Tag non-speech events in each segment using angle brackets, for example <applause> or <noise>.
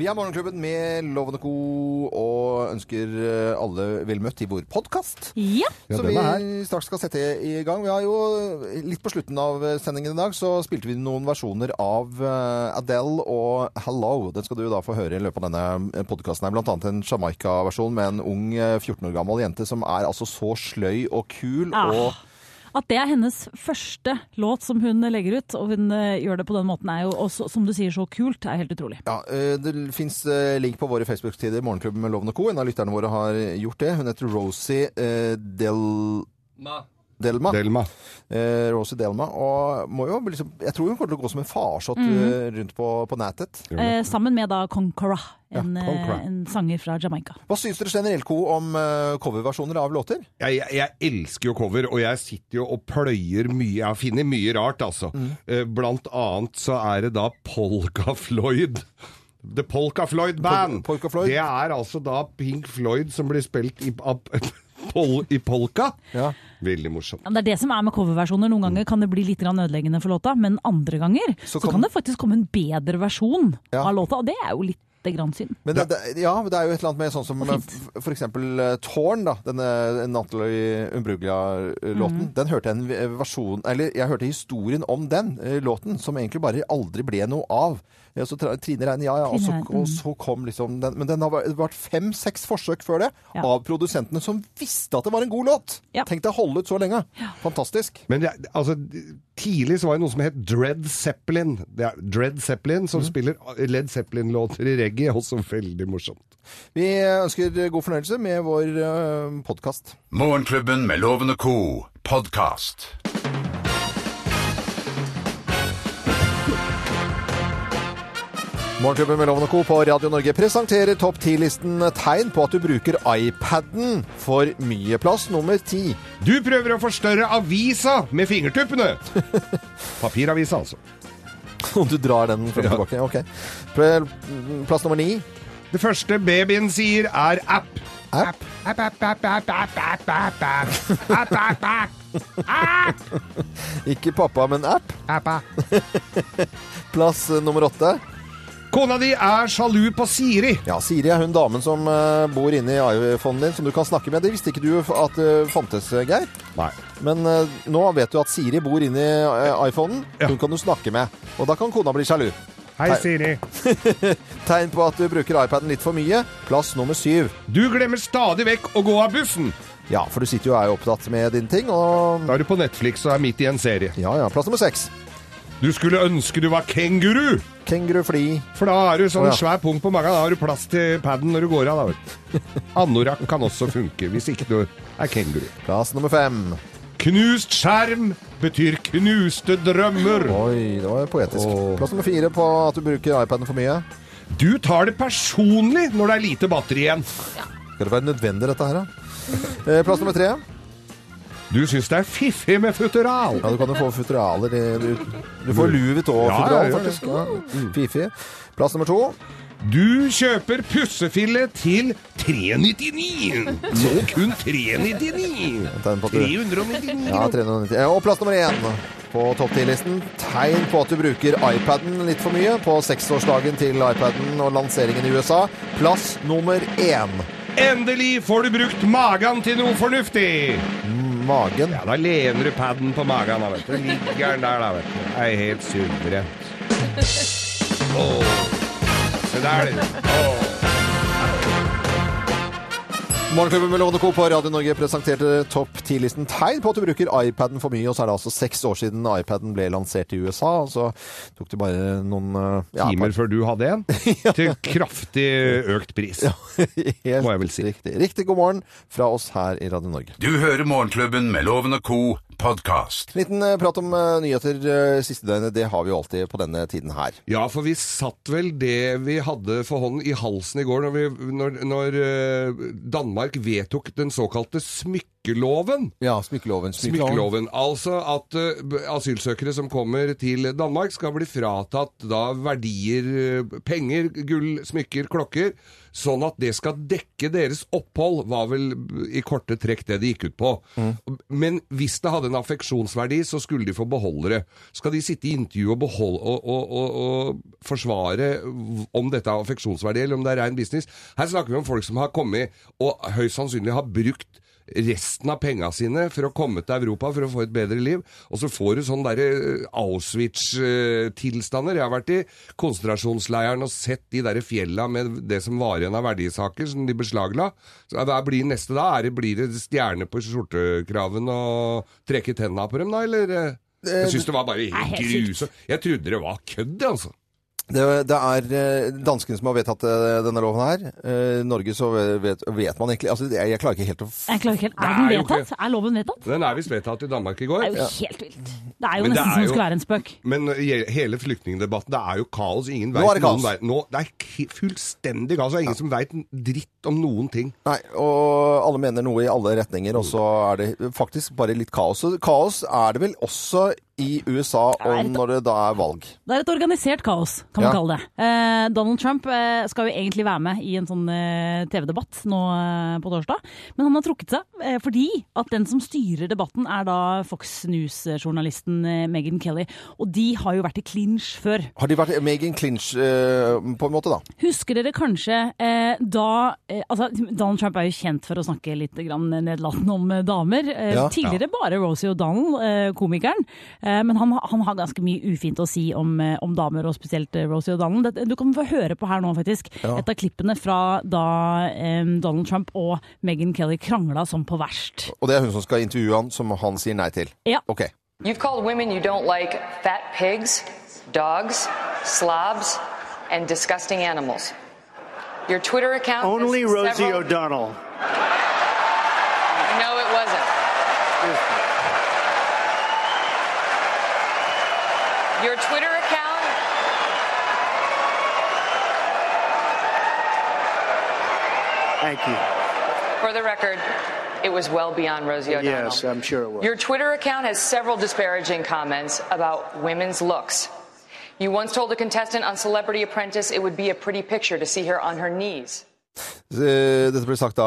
Vi er Morgenklubben med Loven og Co. og ønsker eh, alle vel møtt i vår podkast. Ja. som vi straks skal sette i gang. Vi har jo Litt på slutten av sendingen i dag så spilte vi noen versjoner av eh, Adele og Hello. Den skal du da få høre i løpet av denne podkasten. Blant annet en Jamaica-versjon med en ung eh, 14 år gammel jente som er altså så sløy og kul. Ah. og At det er hennes første låt som hun legger ut, og hun eh, gjør det på den måten, er jo også, som du sier, så kult. er helt utrolig. Ja, eh, Det fins link på våre Facebook-tider, Morgenklubben med Loven og Co. En av lytterne våre har gjort det. Hun heter Rosie Del... Del... Delma. Delma. Eh, Rosie Delma. Og må jo liksom, jeg tror hun kommer til å gå som en farsott eh, rundt på, på nettet. Eh, sammen med da Conquera, en, Ja, Concora. eh, en sanger fra Jamaica. Hva syns dere generelt, Co, om eh, coverversjoner av låter? Jeg, jeg, jeg elsker jo cover, og jeg sitter jo og pløyer mye. Jeg har funnet mye rart, altså. Eh, Blant annet så er det da Polka Floyd. The Polka Floyd Band. Pol- Polka Floyd. Det er altså da Pink Floyd som blir spilt i, <laughs> i polka. Ja. Veldig morsomt. Ja, det er det som er med coverversjoner. Noen ganger kan det bli litt grann ødeleggende for låta, men andre ganger Så så kan- det faktisk komme en bedre versjon Ja. av låta, og det er jo litt grann synd. Men det, det, ja, det er jo et eller annet med sånn som f.eks. eh, Tårn, da. Denne Natalie Umbruglia-låten. Mm. Den hørte jeg en versjon Eller jeg hørte historien om den eh, låten, som egentlig bare aldri ble noe av. Ja, så Trine Rein, ja, ja, og så, og så kom liksom den Men den har vært- fem-seks forsøk før det Ja. av produsentene som visste at det var en god låt! Ja. Tenk deg å holde ut så lenge. Fantastisk. Men det, altså, tidlig så var det noe som het Dread Zeppelin. Det er Dread Zeppelin som spiller Led Zeppelin-låter i reggae, også veldig morsomt. Vi ønsker god fornøyelse med vår uh, podkast. Morgenklubben med Loven og Co. podkast. Morgenklubben med Loven og Co. på Radio Norge presenterer topp 10-listen tegn på at du bruker iPaden for mye plass nummer ti. Du prøver å forstørre avisa med fingertuppene! Papiravisa, altså. Og du drar den frem og tilbake. Ok. Plass nummer ni. Det første babyen sier, er app. App. App, app, app, app, app, app, app, app. App, app, app. App. Ikke pappa, men app. App, app. Plass eh, nummer åtte. Kona di er sjalu på Siri. Ja, Siri er hun damen som eh, bor inne i iPhonen din, som du kan snakke med. Det visste ikke du at det fantes, eh, Geir. Nei. Men eh, nå vet du at Siri bor inne i eh, iPhonen. Hun kan du snakke med. Og da kan kona bli sjalu. Hei, Siri. <laughs> Tegn på at du bruker iPaden litt for mye. Plass nummer syv. Du glemmer stadig vekk å gå av bussen. Ja, for du sitter jo og er jo opptatt med dine ting, og Da er du på Netflix og er midt i en serie. Ja, ja. Plass nummer seks. Du skulle ønske du var kenguru, Kenguru fly. for da har du sånn oh, ja. svær pung på magen. Da har du plass til paden når du går av. da. Anorakk kan også funke hvis ikke du er kenguru. Plass nummer fem. Knust skjerm betyr knuste drømmer. Oi, det var poetisk. Oh. Plass nummer fire på at du bruker iPaden for mye. Du tar det personlig når det er lite batteri igjen. Skal det være nødvendig, dette her, da? Eh, Plass nummer tre. Du syns det er fiffig med futteral. Ja, du kan jo få futteraler. Du, får Louis Ja, Vuitton-futteral, ja, faktisk. Ja. fiffig. Plass nummer to. Du kjøper pussefille til 399. Nå kun 399. Tegn på at du 399. Ja, 390. Eh, Og plass nummer én på topp 10-listen. Tegn på at du bruker iPaden litt for mye på seksårsdagen til iPaden og lanseringen i USA. Plass nummer én. Endelig får du brukt magen til noe fornuftig. Magen. Ja, da lener du paden på magen, da, vet du. Ligger den der, da, vet du. Det er helt suverent. Oh. Se der, du. Åh. Morgenklubben med Lovende Co. på Radio Norge presenterte topp 10-listen tegn på at du bruker iPaden for mye. Og så er det altså seks år siden iPaden ble lansert i USA. Og så tok det bare noen eh, ja, Timer før du hadde en, <laughs> til kraftig økt pris. <laughs> Helt må jeg vel si. Riktig. Riktig god morgen fra oss her i Radio Norge. Du hører Morgenklubben med Lovende og Co. podkast. Liten eh, prat om eh, nyheter eh, siste døgnet. Det har vi jo alltid på denne tiden her. Ja, for vi satt vel det vi hadde for hånden i halsen i går når, vi, når, når eh, Danmark vedtok den såkalte smykke smykkeloven. Ja, smykkeloven. Smykkeloven. Altså at uh, asylsøkere som kommer til Danmark skal bli fratatt da verdier, uh, penger, gull, smykker, klokker, sånn at det skal dekke deres opphold, var vel i korte trekk det det gikk ut på. Men hvis det hadde en affeksjonsverdi, så skulle de få beholde det. Skal de sitte i intervju og, beholde, og, og, og, og forsvare om dette er affeksjonsverdi, eller om det er rein business? Her snakker vi om folk som har kommet og høyst sannsynlig har brukt resten av penga sine for å komme til Europa for å få et bedre liv. Og så får du sånne derre Auschwitz-tilstander. Jeg har vært i konsentrasjonsleiren og sett de derre fjella med det som var igjen av verdisaker som de beslagla. Så Hva blir neste da? Er det, blir det stjerne på skjortekraven og trekke tenna på dem da, eller? eh? Jeg syns det var bare helt grusomt. Jeg trodde det var kødd, altså. Det, det er eh, danskene som har vedtatt eh, denne loven her. I Norge så vet, vet man egentlig altså, jeg, jeg klarer ikke helt å f- Jeg klarer ikke helt. Er den vedtatt? Er loven vedtatt? Den er visst vedtatt i Danmark i går. Det er jo helt vilt. Det er jo Men nesten er som jo- skulle være en spøk. Men hele flyktningdebatten, det er jo kaos. Ingen Nå er det kaos. noen vei- Nå, det er fullstendig kaos. Det er ingen som veit dritt om noen ting. Nei, og alle mener noe i alle retninger, og så er det faktisk bare litt kaos. Kaos er det vel også i USA om et- når det da er valg. Det er et organisert kaos, kan man Ja. kalle det. Eh, Donald Trump eh, skal jo egentlig være med i en sånn eh, TV-debatt nå eh, på torsdag, men han har trukket seg eh, fordi at den som styrer debatten er da Fox News-journalisten eh, Megyn Kelly, og de har jo vært i clinch før. Har de vært Megan Clinch eh, på en måte, da? Husker dere kanskje eh, da altså, Donald Trump er jo kjent for å snakke litt grann nedlatende om eh, damer. Eh, Ja. tidligere bare Rosie O'Donnell, eh, komikeren. Eh, men han, han har ganske mye ufint å si om, eh, om damer, og spesielt eh, Rosie O'Donnell. Du kan få høre på her nå, faktisk. Ja. Et av klippene fra da eh, Donald Trump og Megyn Kelly krangla som på verst. Og det er hun som skal intervjue han, som han sier nei til. Ja. Ok. You've called women you don't like fat pigs, dogs, slobs, and disgusting animals. Your Twitter account. Only Rosie several- O'Donnell. No, it wasn't. Your Twitter account. Thank you. For the record, it was well beyond Rosie O'Donnell. Yes, I'm sure it was. Your Twitter account has several disparaging comments about women's looks. You once told a contestant on Celebrity Apprentice it would be a pretty picture to see her on her knees. Eh, Dette ble sagt da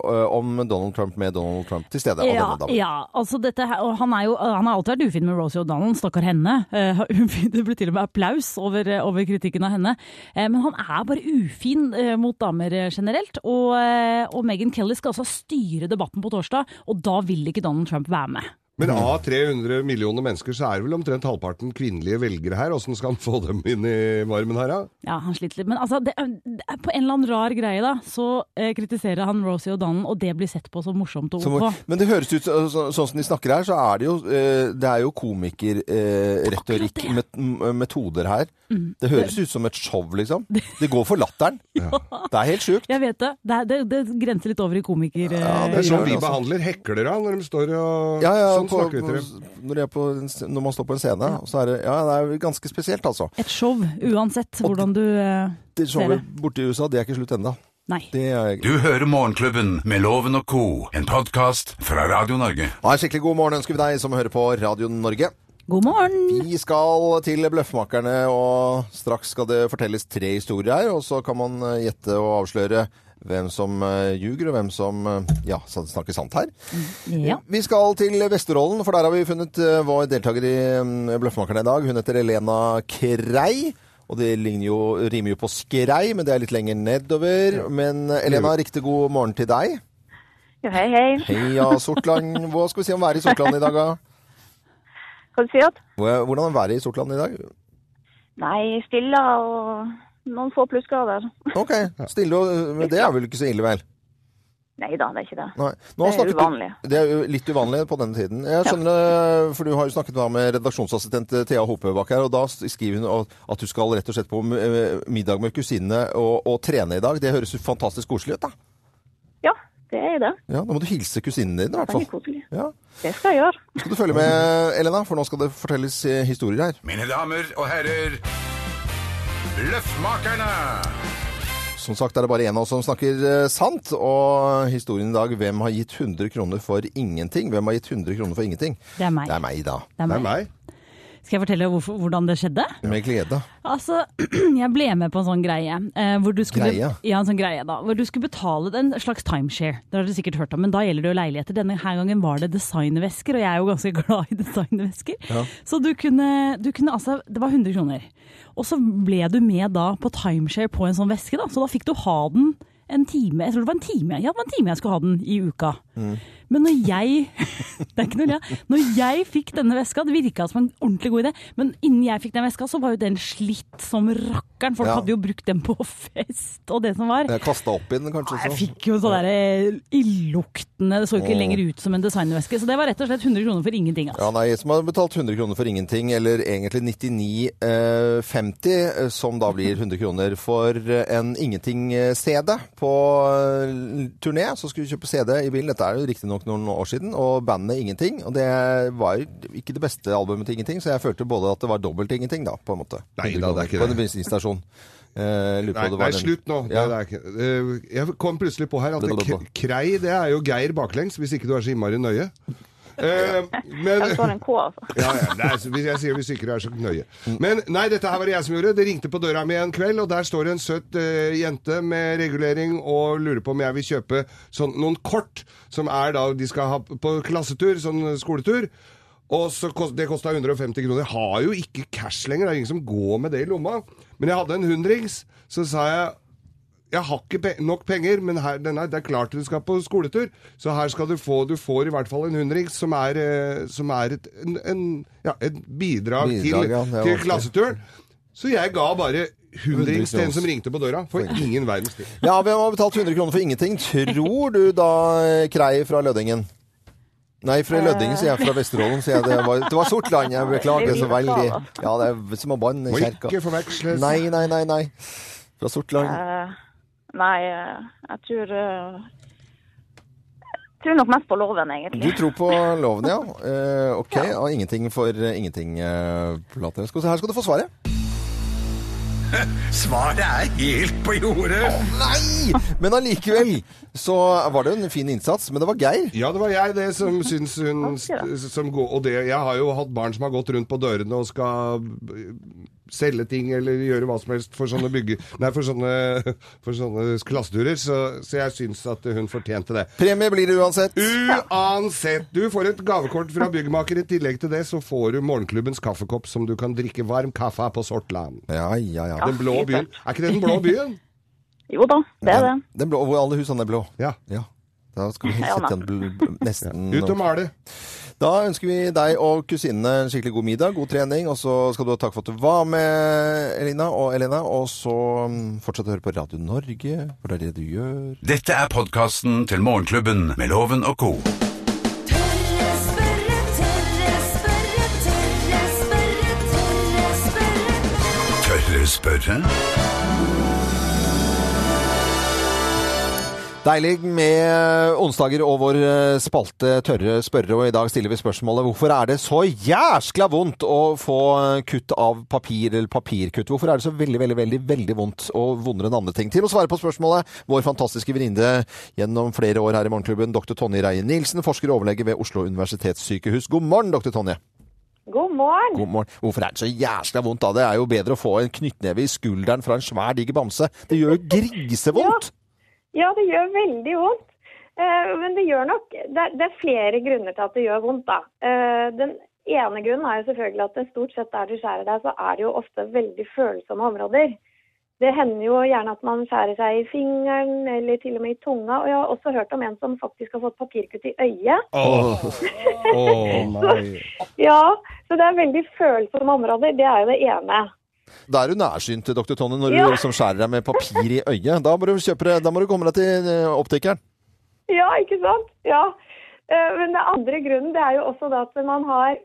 eh, om Donald Trump med Donald Trump til stede. Ja, ja, altså dette her, og han, er jo, han har alltid vært ufin med Rosie O'Donnell, stakkar henne. Eh, <laughs> Det ble til og med applaus over, over kritikken av henne. Eh, Men han er bare ufin mot damer generelt. Og, og Megyn Kelly skal altså styre debatten på torsdag, og da vil ikke Donald Trump være med. Men av 300 millioner mennesker så er det vel omtrent halvparten kvinnelige velgere her. Åssen skal han få dem inn i varmen her, da? Ja, han sliter litt. Men altså, det, er- det er på en eller annen rar greie, da, så eh, kritiserer han Rosie O'Donnell, og det blir sett på som morsomt og ok. men det høres ut så, så, sånn som de snakker her, så er det jo, eh, det er jo komikerretorikk, eh, met, metoder her. Det høres ut som et show, liksom. Det går for latteren. <laughs> Det er helt sjukt. Jeg vet det. Det, det. det grenser litt over i komiker... eh, Ja, Det er sånn vi altså. behandler heklere når de står og Ja, ja, på, når, er på, når man står på en scene, så er det, ja, det er ganske spesielt, altså. Et show, uansett hvordan du eh, Det ser showet det. borte i USA, det er ikke slutt ennå. Er Du hører Morgenklubben med Loven og co., en podkast fra Radio Norge. Ha en skikkelig god morgen ønsker vi deg som hører på Radio Norge. God morgen! Vi skal til Bløffmakerne, og straks skal det fortelles tre historier her. Og så kan man eh, gjette og avsløre hvem som eh, ljuger, og hvem som eh, ja, snakker sant her. Ja. Vi skal til Vesterålen, for der har vi funnet eh, vår deltaker i mm, Bløffmakerne i dag. Hun heter Elena Krei. Og det jo, rimer jo på skrei, men det er litt lenger nedover. Men Elena, riktig god morgen til deg. Ja, hei, hei. Heia Sortland. Hva skal vi si om været i Sortland i dag, da? Hva du sier du? Hvordan er været i Sortland i dag? Nei, stille og noen få plussgrader. <laughs> Ok, stille og Men det er vel ikke så ille, vel? Nei da, det er ikke det. Det er uvanlig. du-. Det er litt uvanlig på denne tiden. Jeg skjønner, for du har jo snakket med redaksjonsassistent Thea Hopebakk her, og da skriver hun at du skal rett og slett på eh, middag med kusinene og, og trene i dag. Det høres fantastisk koselig ut, da. Ja, det er det. Ja, Da må du hilse kusinene dine, i hvert fall. Ja. Det skal jeg gjøre. Skal du følge med, Elena, for nå skal det fortelles eh, historier her. Mine damer og herrer, Bløffmakerne! Som sagt er det bare en av oss som snakker eh, sant. Og historien i dag hvem har gitt 100 kroner for ingenting? Hvem har gitt 100 kroner for ingenting? Det er meg. Det er meg, da. Det er Det er meg. Skal jeg fortelle hvorfor, hvordan det skjedde? Med glede. Altså, <clears throat> jeg ble med på en sånn greie. Eh, hvor du skulle, Greie? Ja, en sånn greie da. Hvor du skulle betale en slags timeshare. Det har dere sikkert hørt om, men da gjelder det jo leiligheter. Denne her gangen var det designvesker, og jeg er jo ganske <laughs> glad i designvesker. Ja. Så du kunne, du kunne altså Det var 100 kroner. Og så ble du med da på timeshare på en sånn veske, da. Så da fikk du ha den en time. Jeg tror det var en time. Ja, det var en time jeg skulle ha den i uka. Men når jeg <laughs> Det er ikke noe ja. Når jeg fikk denne veska, det virka som en ordentlig god idé, men innen jeg fikk den veska, så var jo den slitt som rakkeren. Folk Ja. hadde jo brukt den på <laughs> fest og det som var. Jeg kasta opp i den, kanskje. Jeg fikk jo sånn derre illuktende Det så ikke lenger ut som en designveske. Så det var rett og slett 100 kroner for ingenting. Altså. Ja, nei, som har betalt 100 kroner for ingenting, eller egentlig 99,50, eh, som da blir 100 kroner for eh, en ingenting-CD på eh, turné. Så skulle vi kjøpe CD i bilen, dette er jo riktignok noen år siden, og bandet Ingenting. Og det var ikke det beste albumet til Ingenting, så jeg følte både at det var dobbelt ingenting, da, på en måte. Nei da, det er ikke På det. en bensinstasjon. Uh, på Nei, nei slutt nå. Ja. Det, det er. Eh, Jeg kom plutselig på her at det, krei det er jo Geir baklengs, hvis ikke du er så innmari nøye. Eh, men Det står en K, altså. ja, ja, er, jeg sier hvis ikke er så nøye. Men nei, dette her var det jeg som gjorde. Det ringte på døra mi en kveld, og der står det en søt uh, jente med regulering og lurer på om jeg vil kjøpe sånn, noen kort som er da de skal ha på klassetur, sånn skoletur. Og så kost, Det kosta 150 kroner. Jeg har jo ikke cash lenger, det er ingen som går med det i lomma. Men jeg hadde en hundrings, så sa jeg jeg har ikke pe nok penger, men her, denne, det er klart du skal på skoletur. Så her skal du få Du får i hvert fall en hundrings, som er, eh, som er et, en, en, ja, et bidrag, Bidrag, til, ja, til klasseturen. Så jeg ga bare hundrings til en som ringte på døra, for ingen verdens tid. Ja, vi har betalt 100 kroner for ingenting? Tror du da eh, Krei fra Lødingen? Nei, fra Lødingen, sier jeg. Fra Vesterålen, sier jeg. Det var, det var Sortland. Jeg beklager så veldig. Ja, det er som å banne i Må kjerka. ikke forveksles. Nei, nei, nei, nei. Fra Sortland. Nei, eh, jeg tror eh, Jeg tror nok mest på loven, Du tror på <laughs> loven, ja. Eh, ok, og ingenting for ingenting, uh, Her skal du få svaret. <laughs> Svaret er helt på jordet. Nei! Men allikevel så var det en fin innsats. Men det var Geir. Ja, det var jeg det som <laughs> syns hun som Og det, jeg har jo hatt barn som har gått rundt på dørene og skal selge ting eller gjøre hva som helst for sånne bygge... Nei, for sånne, for sånne klasseturer. Så, så jeg syns at hun fortjente det. Premie blir det uansett. Uansett, du får et gavekort fra byggmaker. I tillegg til det så får du morgenklubbens kaffekopp som du kan drikke varm kaffe av på Sortland. Ja, ja, ja. Den blå byen. Er ikke det den blå byen? Jo da, det er det. Den blå, hvor alle husene er blå. Ja. Ja. Da skal vi da. sette den nesten ja. Ut og male. Da ønsker vi deg og kusinene en skikkelig god middag, god trening, og så skal du ha takk for at du var med, Elina og Elena. Og så mm, fortsett å høre på Radio Norge, for det er det du gjør. Dette er podkasten til Morgenklubben med Loven og co. Tørre spørre, Deilig med onsdager og vår eh, spalte Tørre spørre, og i dag stiller vi spørsmålet hvorfor er det så jæskla vondt å få kutt av papir eller papirkutt? Hvorfor er det så veldig, veldig, veldig veldig vondt og vondere enn andre ting? Til å svare på spørsmålet, vår fantastiske venninne gjennom flere år her i Morgenklubben, dr. Tonje Reie Nilsen, forsker og overlege ved Oslo universitetssykehus. God morgen, dr. Tonje. God morgen. God morgen. Hvorfor er det så jæskla vondt da? Det er jo bedre å få en knyttneve i skulderen fra en svær, diger bamse. Det gjør jo grisevondt. Ja, det gjør veldig vondt. Eh, men det gjør nok det er, det er flere grunner til at det gjør vondt, da. Eh, den ene grunnen er jo selvfølgelig at det stort sett der du skjærer deg, så er det jo ofte veldig følsomme områder. Det hender jo gjerne at man skjærer seg i fingeren eller til og med i tunga. Og jeg har også hørt om en som faktisk har fått papirkutt i øyet. Åh, <laughs> Åh, nei. Ja, så det er veldig følsomme områder. Det er jo det ene. Da er du nærsynt, doktor Tonje, når Ja. du liksom skjærer deg med papir i øyet. Da må du, kjøpe da må du komme deg til eh, optikeren. Ja, ikke sant? Ja. Eh, Men den andre grunnen det er jo også da at man har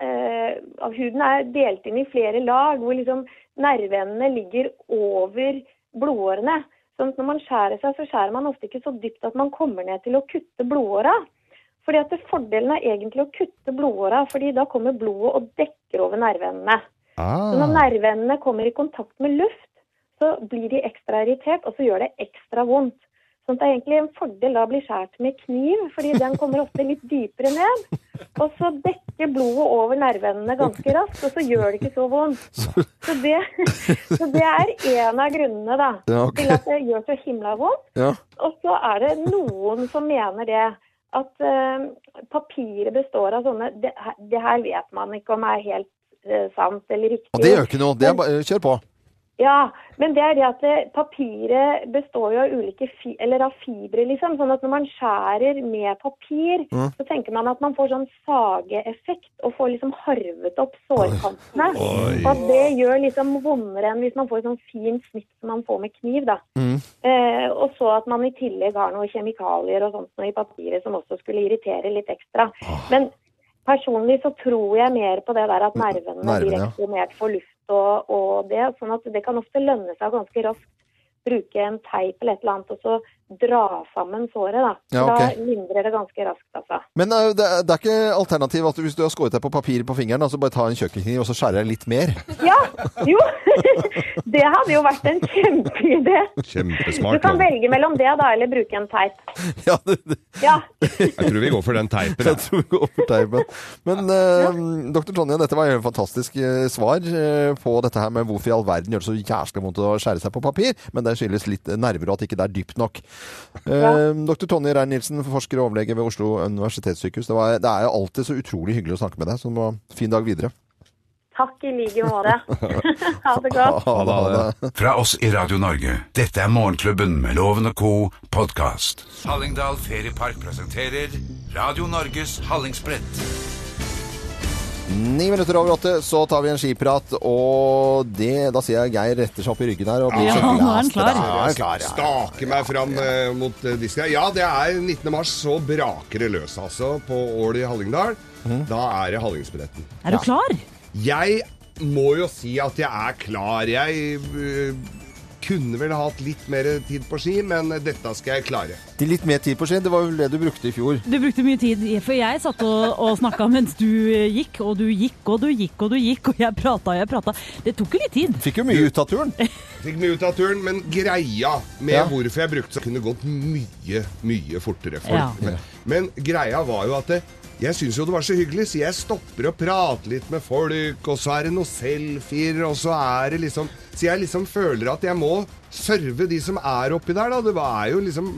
eh, Huden er delt inn i flere lag, hvor liksom nerveendene ligger over blodårene. Sånn at når man skjærer seg, så skjærer man ofte ikke så dypt at man kommer ned til å kutte blodåra. Fordi at Fordelen er egentlig å kutte blodåra, fordi da kommer blodet og dekker over nerveendene. Så når Ah. nerveendene kommer i kontakt med luft, så blir de ekstra irritert, og så gjør det ekstra vondt. Sånn at det er egentlig en fordel da å bli skåret med kniv, fordi den kommer ofte litt dypere ned. Og så dekker blodet over nerveendene ganske raskt, og så gjør det ikke så vondt. Så det, <laughs> så det er en av grunnene da, Ja, okay. til at det gjør så himla vondt. Ja. Og så er det noen som mener det at uh, papiret består av sånne det, det her vet man ikke om er helt sant eller riktig. Og det gjør ikke noe. Det er bare, kjør på. Ja, men det er det at eh, papiret består jo av ulike fi eller av fibre, liksom. Sånn at når man skjærer med papir, Mm. så tenker man at man får sånn sageeffekt og får liksom harvet opp sårkantene. Og at det gjør liksom vondere enn hvis man får sånn fin snitt som man får med kniv, da. Mm. Eh, og så at man i tillegg har noen kjemikalier og sånt noe i papiret som også skulle irritere litt ekstra. Men personlig så tror jeg mer på det der at nervene Nervene, blir eksponert for luft og, og det. Sånn at det kan ofte lønne seg ganske raskt bruke en teip eller et eller annet, og så dra sammen såret, da. Ja, Da ok. lindrer det ganske raskt, altså. Men uh, det, er- det er ikke alternativ at hvis du har skåret deg på papir på fingeren, altså bare ta en kjøkkenkniv og så skjærer deg litt mer? <laughs> Ja, jo! <laughs> det hadde jo vært en kjempeidé. Du kan velge mellom det da, eller bruke en teip. <laughs> Ja, det, det, Ja. Jeg tror vi går for den teipen. jeg tror vi går for teipen. Men uh, dr. Tonje, dette var et fantastisk uh, svar på dette her med hvorfor i all verden gjør det så jæskla vondt å skjære seg på papir, men det skyldes litt nerver og at ikke det er dypt nok. Eh, Dr. Tonje Rein-Nilsen, forsker og overlege ved Oslo universitetssykehus. Det, var, det er jo alltid så utrolig hyggelig å snakke med deg, så må fin dag videre. Takk i like måte. <laughs> ha det godt. Ha det, ha det. Fra oss i Radio Norge. Dette er Morgenklubben med Loven og co. podkast. Hallingdal Feriepark presenterer Radio Norges Hallingsbrett. Ni minutter over åtte, så tar vi en skiprat, og det, da sier jeg Geir retter seg opp i ryggen her. Og blir Ja, så nå er han klar. Ja, han er klar, ja. Staker meg fram eh, mot eh, disken. Ja, det er 19. mars, så braker det løs altså på Ål i Hallingdal. Mm. Da er det Hallingsbilletten. Er du klar? Jeg må jo si at jeg er klar. Jeg øh, kunne vel hatt litt mer tid på ski, men dette skal jeg klare. De litt mer tid på ski, det var vel det du brukte i fjor. Du brukte mye tid, for jeg satt og, og snakka mens du gikk, og du gikk, og du gikk, og du gikk, og jeg prata og jeg prata. Det tok jo litt tid. Fikk jo mye ut av turen. <laughs> Fikk mye ut av turen, men greia med Ja. hvorfor jeg brukte så kunne gått mye, mye fortere for. Ja. Men, men greia var jo at det, jeg syns jo det var så hyggelig, så jeg stopper og prater litt med folk, og så er det noen selfier, og så er det liksom Så jeg liksom føler at jeg må serve de som er oppi der, da. Det er jo liksom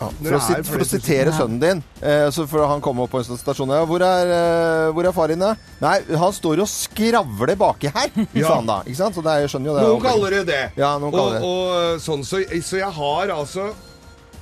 Ja, for, å, sit- er for å sitere sønnen din, eh, så for han kom opp på en stasjon ja, hvor, er, eh, hvor er far din, da? Nei, han står og skravler baki her, Ja. sa han da. Ikke sant? Så det er, jeg skjønner jo det. Noen kaller det det. Ja, noen det. og, og sånn, så, så jeg har altså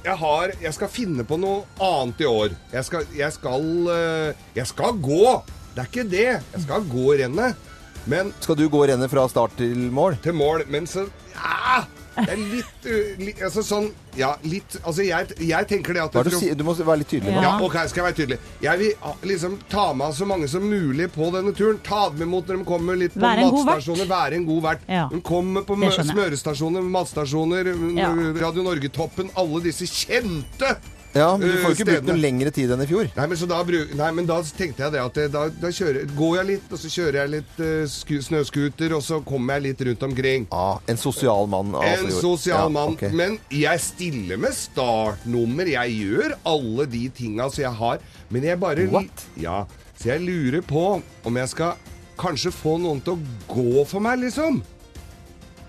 jeg, har, jeg skal finne på noe annet i år. Jeg skal, jeg skal, eh, jeg skal gå. Det er ikke det. Jeg skal gå rennet. Men Skal du gå rennet fra start til mål? til mål. Men så ja, Det er litt, uh, li, altså sånn Ja, litt Altså, jeg, jeg tenker det at Hva er det du, sier? du må være litt tydelig nå. ja, ok, skal jeg være tydelig. Jeg vil ah, liksom ta med så mange som mulig på denne turen. Ta dem imot når de kommer litt på Være en god matstasjoner. Være en god vert. Ja. De kommer på Det mø- skjønner smørestasjoner, matstasjoner, Ja. Radio Norge-toppen. Alle disse kjente Ja, men du får eh, ikke brukt noe lengre tid enn i fjor. Nei men, så da bruk, nei, men da tenkte jeg det at da, da kjører, går jeg litt, og så kjører jeg litt uh, sku, snøscooter, og så kommer jeg litt rundt omkring. Ah, en sosial mann. altså, En sosial Ja, mann. Okay. Men jeg stiller med startnummer. Jeg gjør alle de tinga som jeg har. Men jeg bare What? Ja, Så jeg lurer på om jeg skal kanskje få noen til å gå for meg, liksom.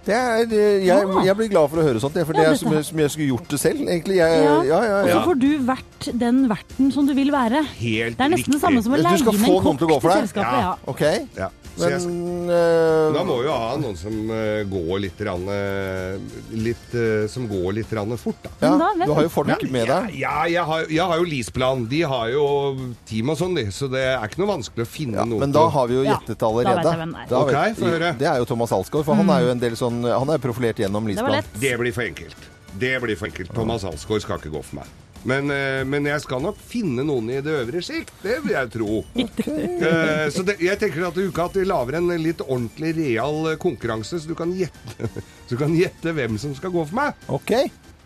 Det er, eh, jeg, jeg blir glad for å høre sånt, for Ja, det er som, jeg- som jeg skulle gjort det selv, egentlig. Jeg, Ja. ja, ja, Og så får du vært den verten som du vil være. Helt Det er nesten det samme som å leie skal inn en kokk til selskapet. Ja. Ok. Ja. Men eh, da må jo ha noen som eh, går litt, rann, eh, litt Som går litt rann fort, da. ja, da, Du har jo folk med deg. ja jeg, har, jeg har jo leaseplan. De har jo team og sånn, de. Så det er ikke noe vanskelig å finne Ja, noe men da har vi jo gjettet gjettet da vet allerede. jeg hvem det er. Da Ok, vet- få høre. Det er jo Thomas Alsgaard, for han er jo en del sånn Han er profilert gjennom Det Lisplan. lett. Det blir for enkelt. Det blir for enkelt. Thomas Alsgaard skal ikke gå for meg. Men, eh, men jeg skal nok finne noen i det øvre sikt, Det vil jeg tro. <laughs> Eh, så det, jeg tenker at uka at vi lager en litt ordentlig real eh, konkurranse, så du kan gjette, <laughs> så du kan gjette hvem som skal gå for meg. Ok.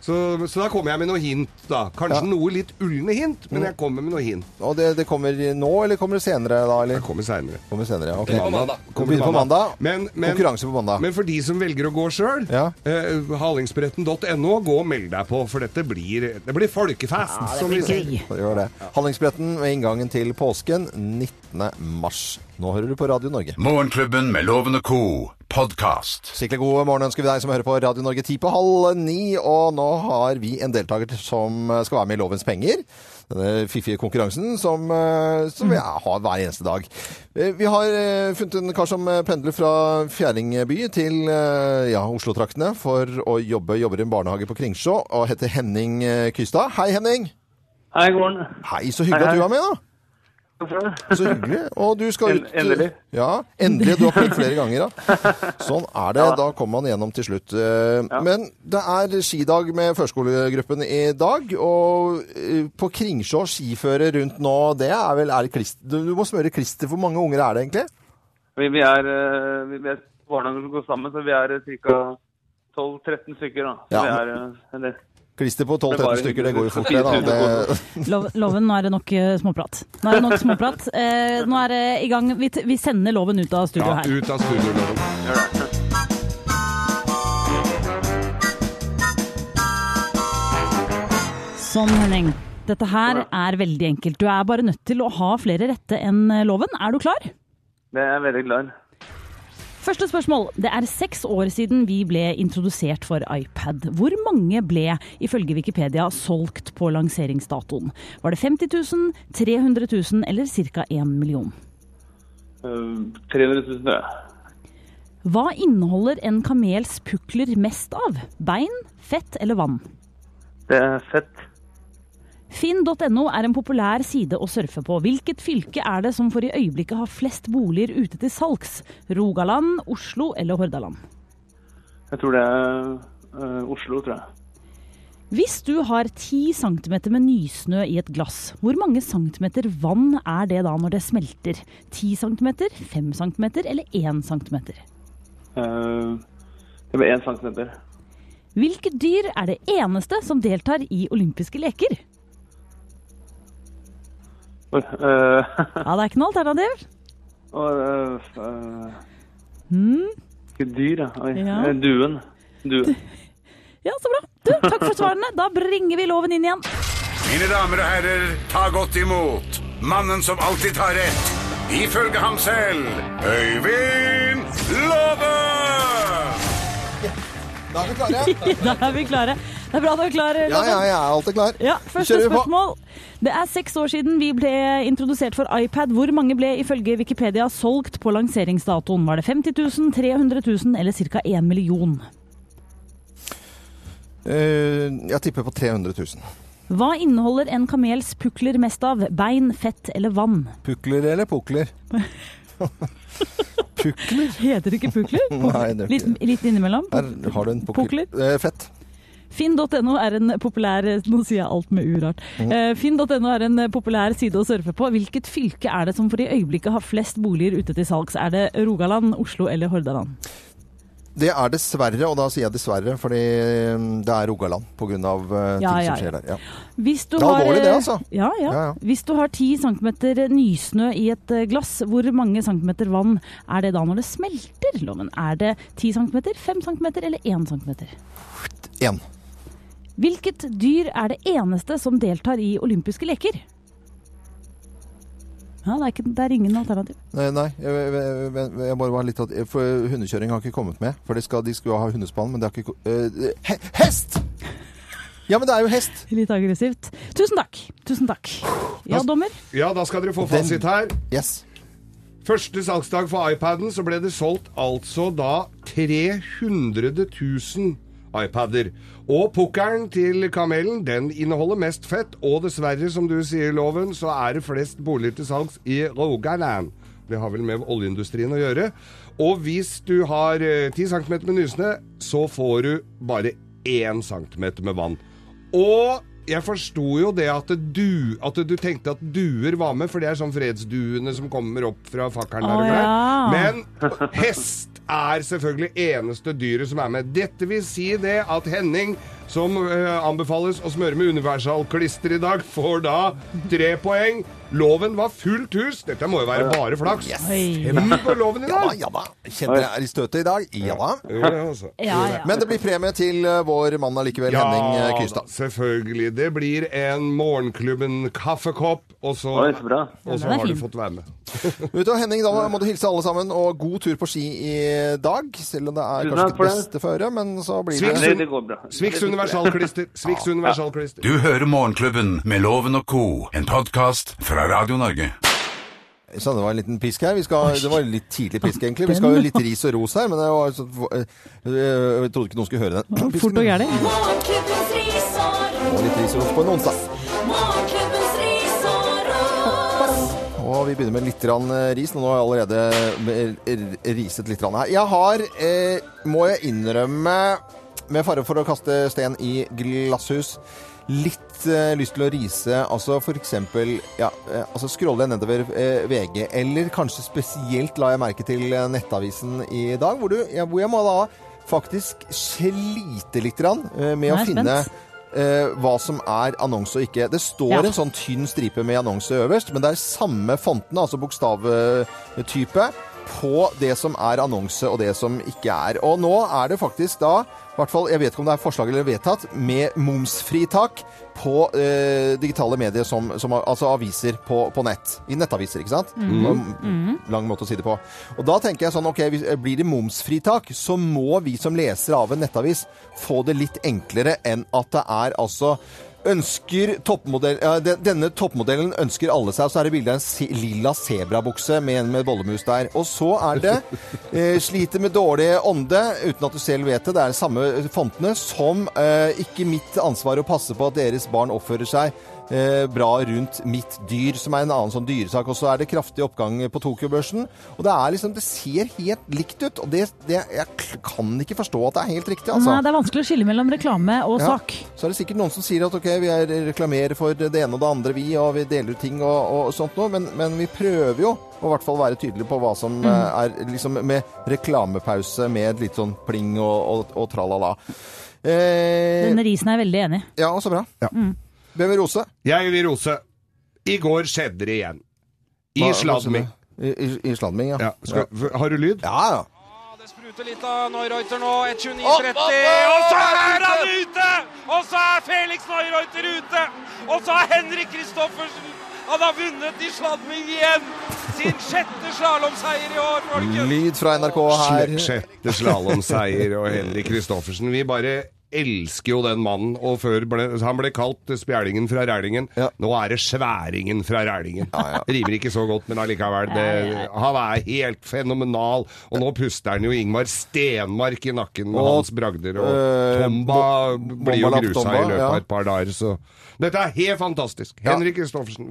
Så, så da kommer jeg med noe hint, da. Kanskje noe litt ulne hint, men jeg kommer med noe hint. Og det, det kommer nå, eller kommer det senere da? Eller? Det kommer senere. Kommer senere, ja. okay. På mandag. Kommer på mandag. Men, men, Konkurranse på mandag. men for de som velger å gå sjøl, Ja. eh, hallingsbretten.no, gå og meld deg på, for dette blir, det blir folkefest. som vi sier. Gøy. Gjør det. Hallingsbretten ved inngangen til påsken 19. mars. Nå hører du på Radio Norge. Morgenklubben med Lovende co. podkast. Skikkelig god morgen ønsker vi deg som hører på Radio Norge ti på halv ni. Og nå har vi en deltaker som skal være med i Lovens penger. Denne fiffige konkurransen som, eh, som vi har hver eneste dag. Eh, Vi har eh, funnet en kar som pendler fra Fjerdingby til eh, ja, Oslo-traktene for å jobbe, jobber i en barnehage på Kringsjå og heter Henning eh, Kystad. Hei, Henning. Hei, Gordon. Hei, så hyggelig Hei, at du hei. er med, da. Så hyggelig. Og du skal ut endelig. Ja, endelig. Du har prøvd flere ganger, da. Sånn er det. Da kommer man gjennom til slutt. Eh, Men det er skidag med førskolegruppen i dag. Og eh, på Kringsjå skiføre rundt nå, det er vel er klister, Du må smøre klister. Hvor mange unger er det egentlig? Vi, vi er, eh, vi, er barnehager som går sammen, så vi er ca. 12-13 stykker. da. Ja. vi er en del. Klister på 12-13 stykker, det går jo fort, det. da. Det, loven, nå er det nok eh, småprat. Nå er det nok småprat. <laughs> Eh, nå er det i gang. Vi, t vi sender loven ut av studio her. Ja, ut av studio, Loven. Sånn, Henning. Dette her er veldig enkelt. Du er bare nødt til å ha flere rette enn eh, loven. Er du klar? Det er jeg veldig glad i. Første spørsmål. Det er seks år siden vi ble introdusert for iPad. Hvor mange ble, ifølge Wikipedia, solgt på lanseringsdatoen? Var det 50 000, 300 000 eller ca. 1 million? Uh, 300 000, ja. Hva inneholder en kamels pukler mest av? Bein, fett eller vann? Det er fett. Finn.no er en populær side å surfe på. Hvilket fylke er det som for i øyeblikket har flest boliger ute til salgs? Rogaland, Oslo eller Hordaland? Jeg tror det er uh, Oslo, tror jeg. Hvis du har 10 cm med nysnø i et glass, hvor mange centimeter vann er det da når det smelter? 10 cm, 5 cm eller 1 cm? Uh, det blir 1 centimeter. Hvilket dyr er det eneste som deltar i olympiske leker? Eh, Ja, det er ikke noe alternativ. <laughs> og, eh, eh, Hmm? Ikke dyr, ja. Oi. Ja. eh, Duen. Duen. Ja, så bra. Du, takk for svarene. Da bringer vi loven inn igjen. Mine damer og herrer, ta godt imot mannen som alltid tar rett, ifølge ham selv, Øyvind Låve! Da er vi klare. <laughs> Da er vi klare. Det er bra du er klar, Ja, ja, jeg er alltid klar. Ja, første spørsmål. Det er seks år siden vi ble introdusert for iPad. Hvor mange ble ifølge Wikipedia solgt på lanseringsdatoen? Var det 50 000, 300 000 eller ca. 1 million? Uh, jeg tipper på 300 000. Hva inneholder en kamels pukler mest av? Bein, fett eller vann? Pukler eller pukler? <laughs> <laughs> pukler? Heter det ikke pukler? <laughs> Nei, det Litt, litt innimellom? Her har du en pukler. Pukler? Eh, fett. Finn.no er en populær Nå sier jeg alt med urart. Eh, Finn.no er en populær side å surfe på. Hvilket fylke er det som for i øyeblikket har flest boliger ute til salgs? Er det Rogaland, Oslo eller Hordaland? Det er dessverre, og da sier jeg dessverre, fordi mm, det er Rogaland pga. Uh, Ja, ting ja, som skjer der. Ja. Hvis du Det er har, alvorlig det, eh, altså. Ja, ja. Ja, ja. Hvis du har 10 cm nysnø i et eh, glass, hvor mange centimeter vann er det da når det smelter? Loven? Er det 10 cm, 5 cm eller 1 cm? Én. Hvilket dyr er det eneste som deltar i olympiske leker? Ja, det er, ikke, det er ingen alternativ. Nei, nei jeg, jeg, jeg, bare var litt at, For hundekjøring har ikke kommet med. For de, skal, de skulle ha hundespann, men det har ikke eh, he, Hest! Ja, men det er jo hest! Litt aggressivt. Tusen takk. Tusen takk. Ja, dommer? Ja, da skal dere få fasit her. Yes. Første salgsdag for iPaden så ble det solgt altså da 300 000 iPader. Og pukkelen til kamelen den inneholder mest fett, og dessverre, som du sier, Loven, så er det flest boliger til salgs i Rogaland. Det har vel med oljeindustrien å gjøre. Og hvis du har eh, 10 cm med nysnø, så får du bare 1 cm med vann. Og jeg forsto jo det at du, at du tenkte at duer var med, for det er sånn fredsduene som kommer opp fra fakkelen der. Oh, ja. Men hest er selvfølgelig eneste dyret som er med. Dette vil si det at Henning som eh, anbefales å smøre med universalklister i dag, får da tre poeng. Loven var fullt hus. Dette må jo være bare flaks. Oi. Fem på loven i Ja da, dag. ja da. Kjenner jeg er i støtet i dag? Ja da. Altså. Ja, ja. Men det blir premie til eh, vår mann allikevel, Henning Kystad. Selvfølgelig. Det blir en Morgenklubben kaffekopp, og så, Oi, så og så har du fått være med. <laughs> Vet du, Henning, da må du hilse alle sammen, og god tur på ski i dag. Selv om det er kanskje ikke det. beste føre, men så blir det Det, Universalklister. Sviks universalklister. Du hører Morgenklubben med Loven og co., en podkast fra Radio Norge. Så det var en liten pisk her. Vi skal, det var litt tidlig pisk, egentlig. Vi skal jo litt ris og ros her, men det var så, eh, jeg trodde ikke noen skulle høre den. Fort og ris og litt ris og ros på en onsdag. Og vi begynner med litt grann, eh, ris. Nå har jeg allerede eh, riset litt grann her. Jeg har, eh, må jeg innrømme, med fare for å kaste sten i glasshus, litt eh, lyst til å rise, altså eksempel, ja, eh, altså scrolle nedover eh, VG, eller kanskje spesielt la jeg merke til eh, nettavisen i dag, hvor, du, ja, hvor jeg må da faktisk slite litt grann, eh, med Nå er å finne eh, hva som er annonse og ikke. Det står Ja. en sånn tynn stripe med annonse øverst, men det er samme fontene, altså bokstavtype, på det som er annonse og det som ikke er. Og nå er det faktisk da, i hvert fall, jeg vet ikke om det er forslag eller vedtatt, med momsfritak på eh, digitale medier, som, som, altså aviser på, på nett. I nettaviser, ikke sant? Mm. Lang måte å si det på. Og da tenker jeg sånn, ok, hvis, blir det momsfritak, så må vi som lesere av en nettavis få det litt enklere enn at det er altså Ønsker toppmodell, ja, denne toppmodellen ønsker alle seg, så er det bilde av en se, lilla sebrabukse med en med bollemus der. Og så er det <laughs> eh, sliter med dårlig ånde, uten at du selv vet det. Det er de samme fontene som eh, ikke mitt ansvar å passe på at deres barn oppfører seg eh, bra rundt mitt dyr, som er en annen sånn dyresak. Og så er det kraftig oppgang på Tokyo-børsen. Og det er liksom, det ser helt likt ut. Og det, det, jeg kan ikke forstå at det er helt riktig, altså. Nei, det er vanskelig å skille mellom reklame og Ja. sak. Så er det sikkert noen som sier at ok, vi er reklamerer for det ene og det andre, vi, og vi deler ut ting og, og sånt noe, men, men vi prøver jo å i hvert fall være tydelige på hva som Mm. eh, er liksom med reklamepause, med litt sånn pling og, og, og tralala. Eh, Denne risen er jeg veldig enig i. ja, så bra. Hvem vil rose? Jeg vil rose. I går skjedde det igjen. I sladming. I, i, i sladming, ja. Ja, skal, Har du lyd? Ja, ja. Det spruter litt av Neureuter nå. 1.29,30. Og så er han ute! Og så er Felix Neureuter ute! Og så er Henrik Kristoffersen Han har vunnet i sladming igjen! Sin sjette slalåmseier i år, folkens! Lyd fra NRK her. Sjette slalåmseier og Henrik Kristoffersen. Vi bare elsker jo den mannen. Og før ble, han ble kalt spjælingen fra Rælingen. Ja. Nå er det sværingen fra Rælingen. Rimer ikke så godt, men allikevel. Det, han er helt fenomenal. Og nå puster han jo Ingmar Stenmark i nakken med Og, hans bragder. Og øh, Tomba blir jo grusa Tomba, i løpet ja. av et par dager, så dette er helt fantastisk. Ja. Henrik Kristoffersen.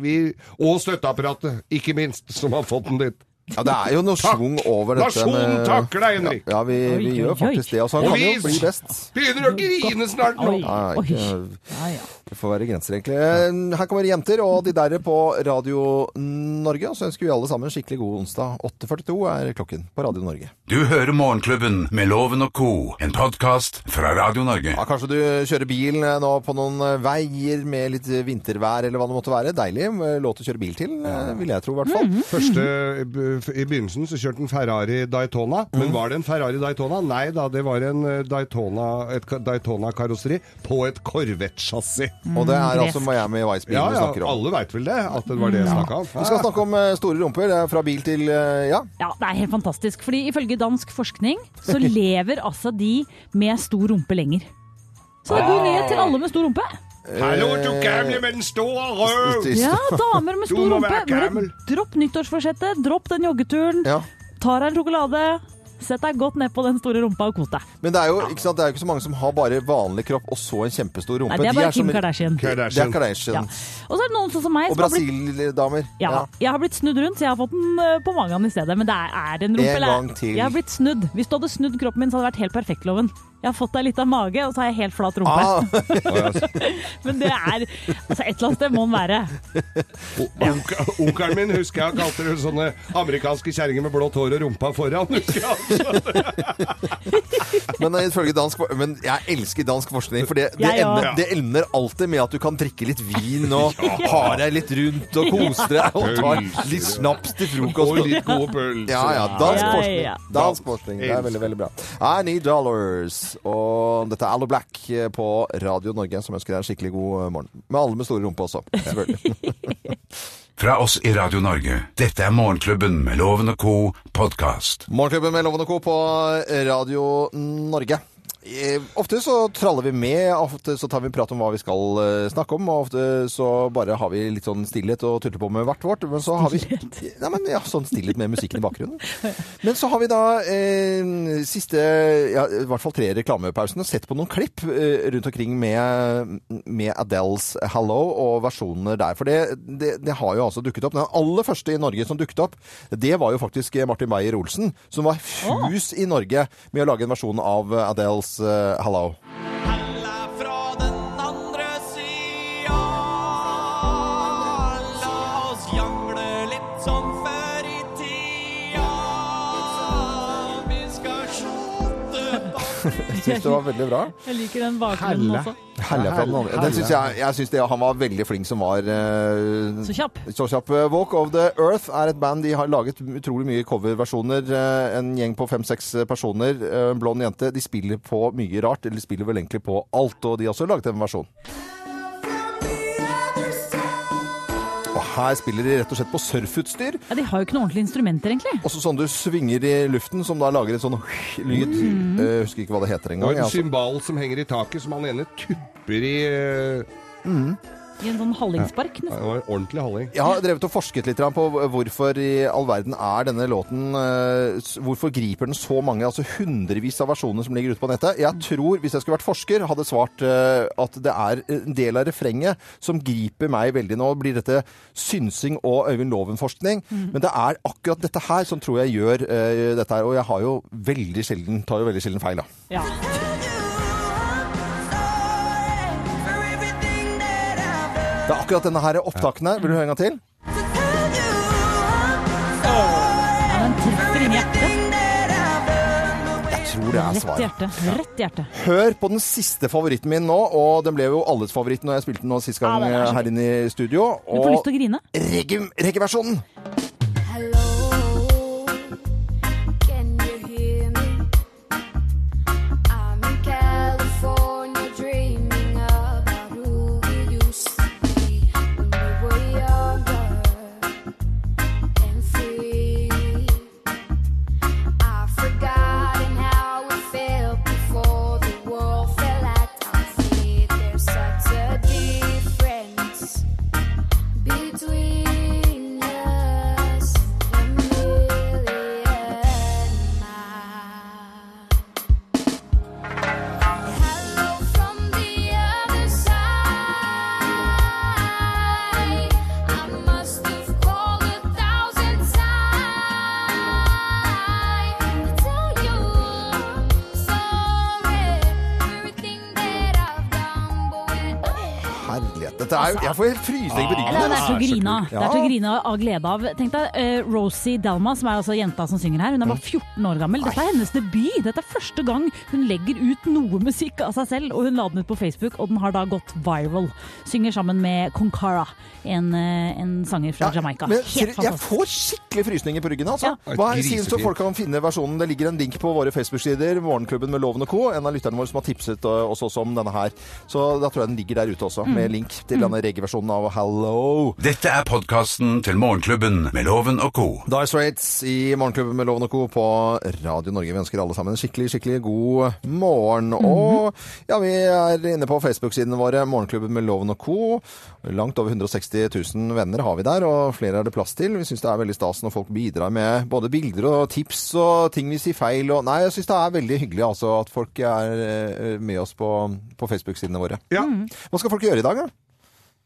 Og støtteapparatet, ikke minst, som har fått den dit. Ja, det er jo noe schwung over dette. Nasjonen takker deg, Henrik. Ja, ja vi, vi Oi, gjør oi, faktisk det. Altså, han Og kan jo bli best. Begynner å grine snart nå. Ja, det får være grenser, egentlig. Eh, Her kommer jenter og de der på Radio Norge. Og så ønsker vi alle sammen skikkelig god onsdag. 8.42 er klokken på Radio Norge. Du hører Morgenklubben med Loven og co., en podkast fra Radio Norge. Ja, kanskje du kjører bil eh, nå på noen eh, veier med litt vintervær eller hva det måtte være. Deilig eh, låt å kjøre bil til, eh, vil jeg tro i hvert fall. Første, I begynnelsen så kjørte en Ferrari Daytona. Men var det en Ferrari Daytona? Nei da, det var en eh, Daytona, et ka- Daytona-karosseri på et Corvette-chassis. Og det er altså Miami Vice-bilen Ja, vi ja, snakker om. alle veit vel det, at det var det jeg snakka om. Vi skal snakke om eh, store rumper. Det er fra bil til eh, ja. Ja, det er helt fantastisk. Fordi ifølge dansk forskning så lever altså de med stor rumpe lenger. Så det er god nyhet til alle med stor rumpe. Hallo, du gamle med den store røv! Ja, damer med stor rumpe. Bare dropp nyttårsforsettet, dropp den joggeturen, ja. ta deg en sjokolade, sett deg godt ned på den store rumpa og kos deg. Men det er jo ikke, sant, det er jo ikke så mange som har bare vanlig kropp og så en kjempestor rumpe. Nei, det er De bare Kim som- Kardashian. Det er Kardashian. Kardashian. Ja. Og så er det noen sånn som meg Og som Brasil-damer. ja, jeg har blitt snudd rundt, så jeg har fått den eh, på magen i stedet. Men det er, er en rumpe. En gang til. Jeg har blitt snudd. Hvis du hadde snudd kroppen min, så hadde det vært helt perfekt, Loven. Jeg har fått deg litt av mage, og så har jeg helt flat rumpe. Ah, <laughs> Men det er Altså, et eller annet sted må den være. Onk- Onkelen min husker jeg kalte det sånne amerikanske kjerringer med blått hår og rumpa foran. husker jeg. <laughs> men, eh, ifølge dansk, men jeg elsker dansk forskning, for det, det, Jeg ender, det ender alltid med at du kan drikke litt vin og ha deg litt rundt og kose deg og ta litt snaps til frokost. Og litt gode pølser. Ja, ja. Dansk forskning. Dansk forskning. Det er veldig, veldig bra. I Need Dollars. Og dette er Allo Black på Radio Norge, som ønsker deg en skikkelig god morgen. Med alle med store rumpe også, selvfølgelig. <laughs> Fra oss i Radio Norge. Dette er Morgenklubben med Loven og co. podkast. Morgenklubben med Loven og Co. på Radio Norge. Eh, Ofte så traller vi med, ofte så tar vi en prat om hva vi skal eh, snakke om, og ofte så bare har vi litt sånn stillhet og tuller på med hvert vårt. Men så har vi Nei, <laughs> men ja, sånn stillhet med musikken i bakgrunnen. Men så har vi da eh, siste, ja, i hvert fall tre reklamepausene, sett på noen klipp eh, rundt omkring med, med Adeles 'Hello' og versjonene der. For det, det, det har jo altså dukket opp. Den aller første i Norge som dukket opp, det var jo faktisk Martin Beyer-Olsen, som var fus i Norge med å lage en versjon av Adeles 'Hello'. Syns det var veldig bra. <laughs> Jeg liker den bakgrunnen også. Helle fra den andre. Den synes jeg, jeg syns han var veldig flink som var uh, Så kjapp. Så kjapp. Eh, Walk of the Earth er et band. De har laget utrolig mye coverversjoner. Eh, En gjeng på fem-seks personer. En blond jente. De spiller på mye rart. Eller de spiller vel egentlig på alt. Og de har også laget en versjon. Her spiller de rett og slett på surfutstyr. Ja, De har jo ikke noen ordentlige instrumenter, egentlig. Også sånn du svinger i luften, som da lager en sånn lyd. Mm. Uh, husker ikke hva det heter engang. Og en cymbal altså. symbal som henger i taket, som han ene tupper i eh, I en sånn hallingspark. Det var en ordentlig halling. Jeg har drevet og forsket litt på hvorfor i all verden er denne låten eh, Hvorfor griper den så mange, altså hundrevis av versjoner som ligger ute på nettet? Jeg tror, hvis jeg skulle vært forsker, hadde svart eh, at det er en del av refrenget som griper meg veldig. Nå blir dette synsing og Øyvind Loven-forskning, men det er akkurat dette her som tror jeg gjør eh, dette her. Og jeg har jo veldig sjelden, tar jo veldig sjelden feil, da. Ja. Det er akkurat denne her opptakene. Vil du høre en gang til? ja, den treffer inn i hjertet. Jeg tror det er Rett i svaret. hjertet. Rett i hjertet. Hør på den siste favoritten min nå, og den ble jo alles favoritt når jeg spilte den nå sist gang Ja, den er så her inne i studio. Du får lyst Og til å grine. reggae- reggae-versjonen! Jeg får helt frysning på. Ja, det er til å grine av. Det er til å grine av glede av. Tenk deg uh, Rosie Delma, som er altså jenta som synger her. Hun er bare 14 år gammel. Dette er hennes debut. Dette er første gang hun legger ut noe musikk av seg selv. Og hun la den ut på Facebook, og den har da gått viral. Synger sammen med Konkara, en, eh, en sanger fra Jamaica. Men Helt fantastisk. jeg får skikkelig frysninger på ryggen. altså. Ja. Hva er sies så folk kan finne versjonen? Det ligger en link på våre Facebook-sider. Morgenklubben med Loven og Co. En av lytterne våre som har tipset uh, oss også om denne her. Så da tror jeg den ligger der ute også, med link til denne reggae-versjonen av Hello. Dette er podkasten til Morgenklubben med Loven og co. Dire Straits i Morgenklubben med Loven og Co. på Radio Norge. Vi ønsker alle sammen en skikkelig, skikkelig god morgen. Og ja, vi er inne på Facebook-sidene våre, Morgenklubben med Loven og Co. Langt over 160 000 venner har vi der, og flere er det plass til. Vi syns det er veldig stas når folk bidrar med både bilder og tips og ting vi sier feil. Og, nei, jeg syns det er veldig hyggelig altså, at folk er eh, med oss på, på Facebook-sidene våre. Ja. Hva skal folk gjøre i dag, da?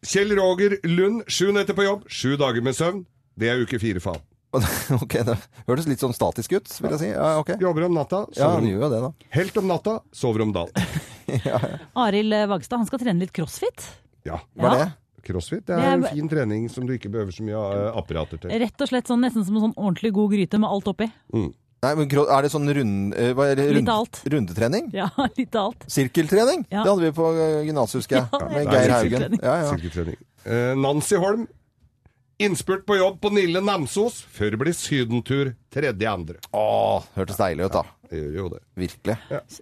Kjell Roger Lund, sju netter på jobb, sju dager med søvn. Det er uke fire faen. <laughs> Ok, det hørtes litt sånn statisk ut, vil jeg si. Ja, okay. Jobber om natta, sover ja, om det, da. Helt om natta, sover om dagen. <laughs> Arild Vagstad han skal trene litt crossfit. Ja. Hva er det? Crossfit det Det er en fin trening som du ikke behøver så mye eh, apparater til. Rett og slett sånn, nesten som en sånn ordentlig god gryte med alt oppi. Nei, men Er det sånn rund, eh, hva er det? Rund, rundetrening? Ja, <laughs> litt av alt. Sirkeltrening? Ja. Det hadde vi på eh, gymnaset, husker jeg. Ja, med Geir Haugen. Ja, ja. Sirkeltrening. Eh, Nancy Holm. Innspurt på jobb på Nille Namsos før det blir sydentur tredje andre. Åh, hørtes deilig ut, da. Det gjør jo det. Virkelig.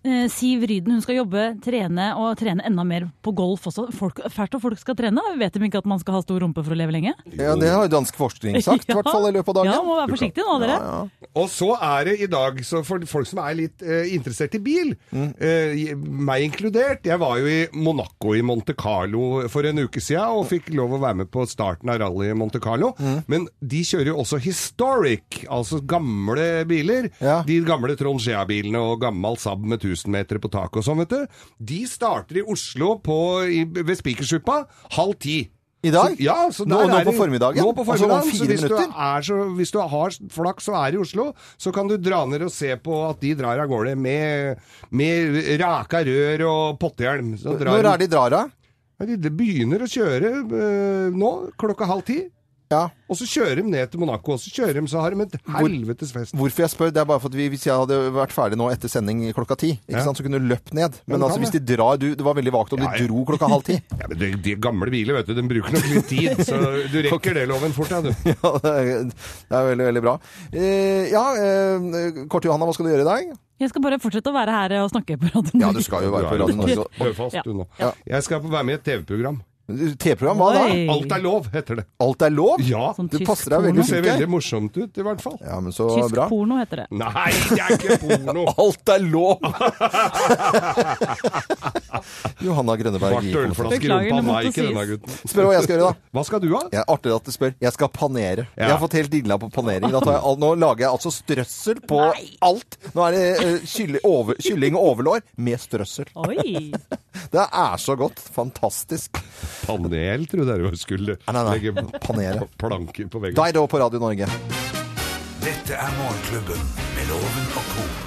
Eh, Siv Ryden hun skal jobbe, trene og trene enda mer på golf også. Folk, fælt at folk skal trene. Vet de ikke at man skal ha stor rumpe for å leve lenge? Ja, Det har jo dansk forskning sagt, <laughs> i hvert fall i løpet av dagen. Ja, må være forsiktig nå, dere. Ja, ja. Og så er det i dag, så for folk som er litt eh, interessert i bil, eh, meg inkludert Jeg var jo i Monaco i Monte Carlo for en uke siden og fikk lov å være med på starten av rally i Monte Carlo. Men de kjører jo også historic, altså gamle biler. Ja. De gamle Trond Skjea-bilene og gammel Saab med 1000 meter på taket og sånn, vet du. De starter i Oslo på, i, ved Spikersuppa halv ti. I dag? Så, ja, så Nå- nå på formiddagen? Nå på Altså formiddagen. fire så hvis du, er så, hvis du har flaks og er i Oslo, så kan du dra ned og se på at de drar av gårde med, med raka rør og pottehjelm. Så drar Når er de drar av? De, de begynner å kjøre øh, nå, klokka halv ti. Ja. Og så kjører de ned til Monaco, og så kjører de, så har de et helvetes fest. Hvorfor jeg spør, det er bare for at vi, hvis jeg hadde vært ferdig nå etter sending klokka ti, ikke Ja. sant, så kunne du løpt ned. Men altså, hvis de drar du, Det var veldig vagt om Ja, de dro klokka halv ti. <laughs> Ja, men de, de gamle biler, vet du, de bruker nok litt tid, så <laughs> du rekker det loven fort, ja, du. <laughs> Ja, det er, det er veldig, veldig bra. Eh, ja, eh, Kort Johanna, hva skal du gjøre i dag? Jeg skal bare fortsette å være her og snakke på radioen. Ja, du skal jo være på Radio Norge. Hør fast, du nå. Ja. Jeg skal være med i et TV-program. TV-program, hva da? Oi. Alt er lov, heter det. Alt er lov? Ja. Sånn Du passer deg veldig Det ser veldig morsomt ut, i hvert fall. Ja, men så Tysk bra. porno heter det. Nei, det er ikke porno! <laughs> Alt er lov! <laughs> Johanna Grønneberg. Svart i ølflaske i Beklager, rumpa, det nei, måtte ikke denne gutten. Spør hva jeg skal gjøre, da. Hva skal du ha? Er artig at du spør. Jeg skal panere. Ja. Jeg har fått helt dilla på panering. Da tar jeg, all- nå lager jeg altså strøssel på alt. Nå er det eh, kylling, over, kylling og overlår med strøssel. Oi! <laughs> Det er så godt. Fantastisk. Panel, trodde jeg du skulle Nei, nei, nei. legge Panere. planker på veggen. Deg da på Radio Norge. Dette er Morgenklubben med Loven og co.